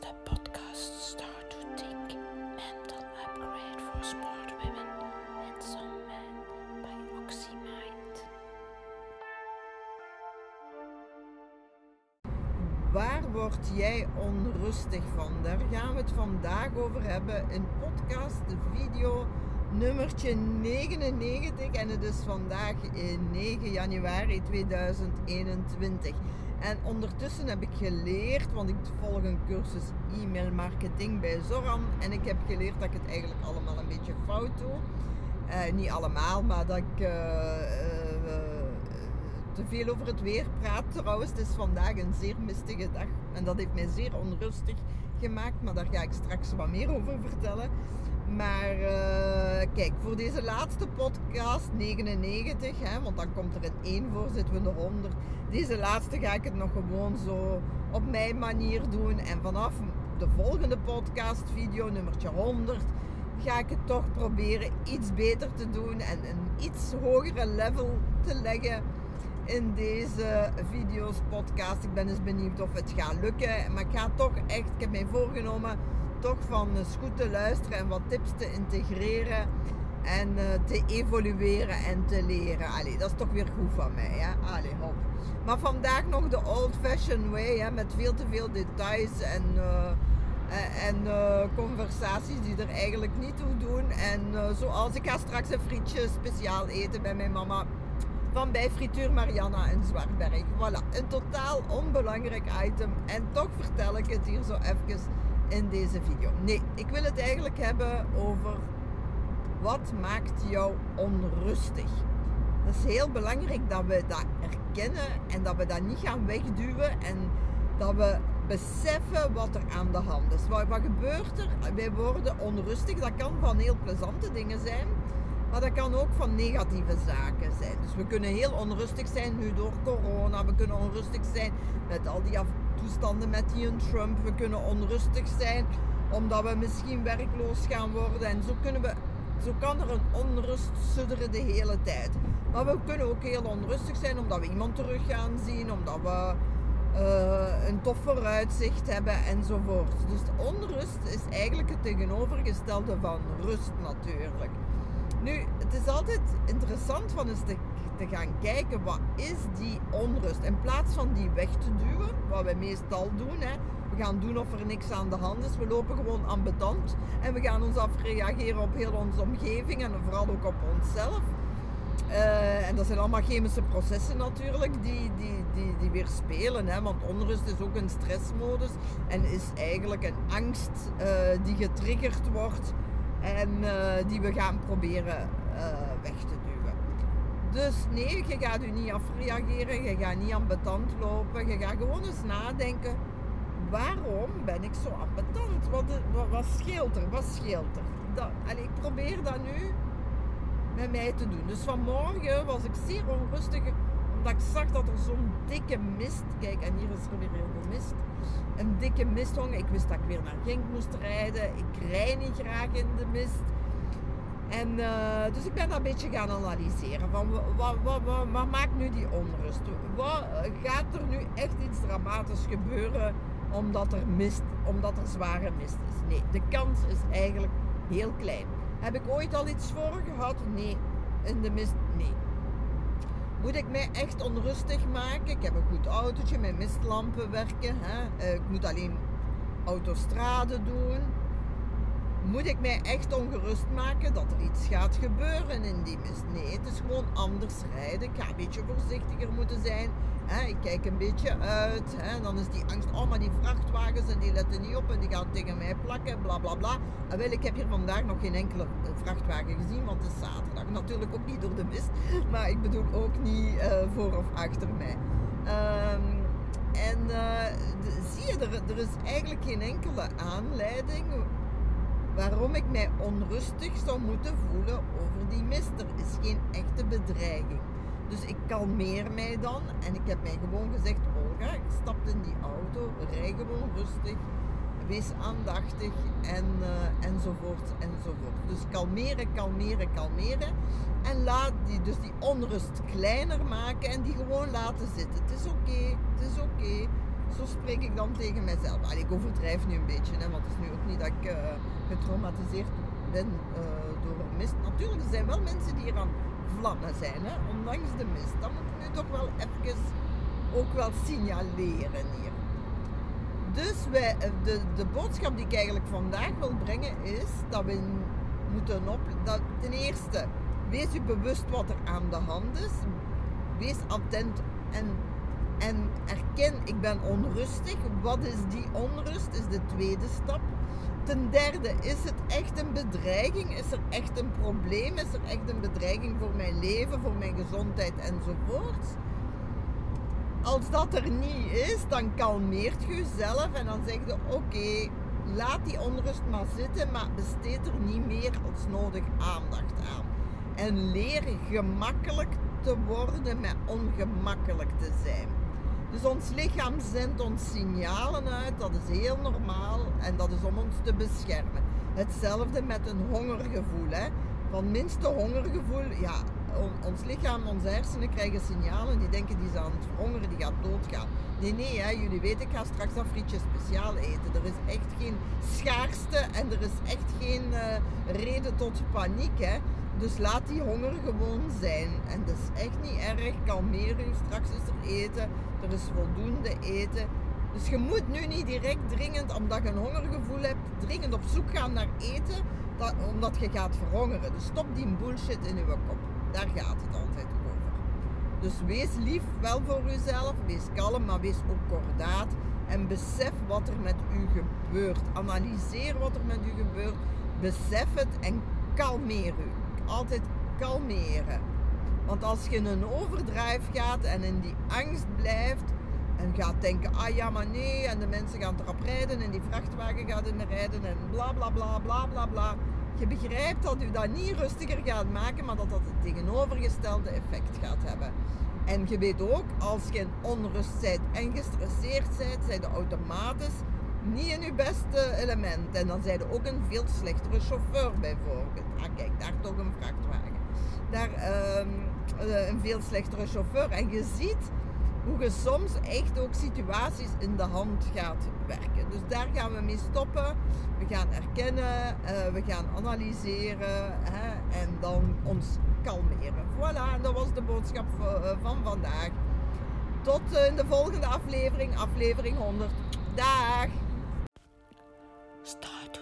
de podcast Start to Think Mental Upgrade for Smart Women and Some Men by OxyMind. Waar word jij onrustig van? Daar gaan we het vandaag over hebben. Een podcast, de video nummertje 99 en het is vandaag in 9 januari 2021. En ondertussen heb ik geleerd, want ik volg een cursus e-mail marketing bij Zoran en ik heb geleerd dat ik het eigenlijk allemaal een beetje fout doe. Eh, niet allemaal, maar dat ik uh, uh, te veel over het weer praat trouwens. Het is vandaag een zeer mistige dag en dat heeft mij zeer onrustig gemaakt, maar daar ga ik straks wat meer over vertellen. Maar uh, kijk, voor deze laatste podcast, 99, hè, want dan komt er een 1 voor, zitten we er 100. Deze laatste ga ik het nog gewoon zo op mijn manier doen. En vanaf de volgende podcast, video nummertje 100, ga ik het toch proberen iets beter te doen en een iets hogere level te leggen in deze video's, podcast. Ik ben eens benieuwd of het gaat lukken. Maar ik ga toch echt, ik heb mij voorgenomen toch van eens goed te luisteren en wat tips te integreren en uh, te evolueren en te leren. Allee, dat is toch weer goed van mij. Hè? Allee, hop. Maar vandaag nog de old-fashioned way, hè, met veel te veel details en, uh, en uh, conversaties die er eigenlijk niet toe doen. En zoals ik ga straks een frietje speciaal eten bij mijn mama van bij Frituur Marianna in Zwartberg. Voilà, een totaal onbelangrijk item. En toch vertel ik het hier zo even in deze video. Nee, ik wil het eigenlijk hebben over wat maakt jou onrustig. Dat is heel belangrijk dat we dat erkennen en dat we dat niet gaan wegduwen en dat we beseffen wat er aan de hand is. Wat, wat gebeurt er? Wij worden onrustig. Dat kan van heel plezante dingen zijn, maar dat kan ook van negatieve zaken zijn. Dus we kunnen heel onrustig zijn nu door corona. We kunnen onrustig zijn met al die toestanden met die Trump. We kunnen onrustig zijn omdat we misschien werkloos gaan worden. En zo, kunnen we, zo kan er een onrust sudderen de hele tijd. Maar we kunnen ook heel onrustig zijn omdat we iemand terug gaan zien, omdat we uh, een tof vooruitzicht hebben enzovoort. Dus onrust is eigenlijk het tegenovergestelde van rust natuurlijk. Nu, het is altijd interessant van eens te, te, gaan kijken wat is die onrust. In plaats van die weg te duwen, wat wij meestal doen. Hè. We gaan doen of er niks aan de hand is. We lopen gewoon ambetant. En we gaan ons afreageren op heel onze omgeving en vooral ook op onszelf. Uh, en dat zijn allemaal chemische processen natuurlijk die, die, die, die weer spelen. Hè? Want onrust is ook een stressmodus en is eigenlijk een angst uh, die getriggerd wordt en uh, die we gaan proberen uh, weg te duwen. Dus nee, je gaat u niet afreageren, je gaat niet ambetant lopen, je gaat gewoon eens nadenken. Waarom ben ik zo ambetant? Wat, wat, wat scheelt er? Wat scheelt er? Dat, ik probeer dat nu met mij te doen. Dus vanmorgen was ik zeer onrustig omdat ik zag dat er zo'n dikke mist, kijk en hier is er weer heel veel mist, een dikke mist hong. Ik wist dat ik weer naar Genk moest rijden. Ik rij niet graag in de mist. En uh, dus ik ben dat een beetje gaan analyseren. Van wat, wat, wat, wat maakt nu die onrust? Wat, gaat er nu echt iets dramatisch gebeuren omdat er mist, omdat er zware mist is? Nee, de kans is eigenlijk heel klein. Heb ik ooit al iets voor gehad? Nee. In de mist? Nee. Moet ik mij echt onrustig maken? Ik heb een goed autootje, met mistlampen werken. Hè? Ik moet alleen autostrade doen. Moet ik mij echt ongerust maken dat er iets gaat gebeuren in die mist? Nee, het is gewoon anders rijden. Ik ga een beetje voorzichtiger moeten zijn. Ik kijk een beetje uit. Dan is die angst, oh maar die vrachtwagens en die letten niet op en die gaan tegen mij plakken, bla bla bla. En wel, ik heb hier vandaag nog geen enkele vrachtwagen gezien, want het is zaterdag. Natuurlijk ook niet door de mist, maar ik bedoel ook niet uh, voor of achter mij. Um, en uh, zie je, er, er is eigenlijk geen enkele aanleiding waarom ik mij onrustig zou moeten voelen over die mist. Er is geen echte bedreiging. Dus ik kalmeer mij dan en ik heb mij gewoon gezegd, Olga, stap in die auto, rij gewoon rustig, wees aandachtig en, uh, enzovoort enzovoort. Dus kalmeren, kalmeren, kalmeren en laat die, dus die onrust kleiner maken en die gewoon laten zitten. Het is oké, het is oké. Zo spreek ik dan tegen mezelf. Allee, ik overdrijf nu een beetje, hè, want het is nu ook niet dat ik eh, getraumatiseerd ben eh, door mist. Natuurlijk, er zijn wel mensen die hier aan vlammen zijn, hè, ondanks de mist. Dat moet ik nu toch wel even ook wel signaleren hier. Dus wij, eh, de, de boodschap die ik eigenlijk vandaag wil brengen is dat we moeten op... Dat, ten eerste, wees je bewust wat er aan de hand is. Wees attent en, en erken, ik ben onrustig. Wat is die onrust? Is de tweede stap. Ten derde, is het echt een bedreiging? Is er echt een probleem? Is er echt een bedreiging voor mijn leven, voor mijn gezondheid enzovoort? Als dat er niet is, dan kalmeert je jezelf en dan zeg je: Oké, laat die onrust maar zitten, maar besteed er niet meer als nodig aandacht aan. En leer gemakkelijk te worden met ongemakkelijk te zijn. Dus ons lichaam zendt ons signalen uit, dat is heel normaal en dat is om ons te beschermen. Hetzelfde met een hongergevoel. Hè. Van minste hongergevoel, ja, ons lichaam, onze hersenen krijgen signalen, die denken die is aan het verhongeren, die gaat doodgaan. Nee, nee, hè, jullie weten, ik ga straks dat frietje speciaal eten. Er is echt geen schaarste en er is echt geen uh, reden tot paniek. Hè. Dus laat die honger gewoon zijn. En dat is echt niet erg. Kalmeer u. Straks is er eten. Er is voldoende eten. Dus je moet nu niet direct dringend, omdat je een hongergevoel hebt, dringend op zoek gaan naar eten, dat, omdat je gaat verhongeren. Dus stop die bullshit in je kop. Daar gaat het altijd over. Dus wees lief, wel voor uzelf. Wees kalm, maar wees ook kordaat. En besef wat er met u gebeurt. Analyseer wat er met u gebeurt. Besef het en kalmeer u altijd kalmeren. Want als je in een overdrijf gaat en in die angst blijft en gaat denken, ah ja maar nee, en de mensen gaan erop rijden en die vrachtwagen gaat in rijden en bla bla bla bla bla bla. Je begrijpt dat u dat niet rustiger gaat maken, maar dat dat het tegenovergestelde effect gaat hebben. En je weet ook, als je in onrust bent en gestresseerd bent, zijn de automatisch niet in je beste element. En dan zijn je ook een veel slechtere chauffeur bijvoorbeeld. Ah kijk, daar toch een vrachtwagen. Daar um, een veel slechtere chauffeur. En je ziet hoe je soms echt ook situaties in de hand gaat werken. Dus daar gaan we mee stoppen. We gaan erkennen, uh, we gaan analyseren hè, en dan ons kalmeren. Voilà, dat was de boodschap eh, van vandaag. Tot in de volgende aflevering, aflevering 100. Dag! Start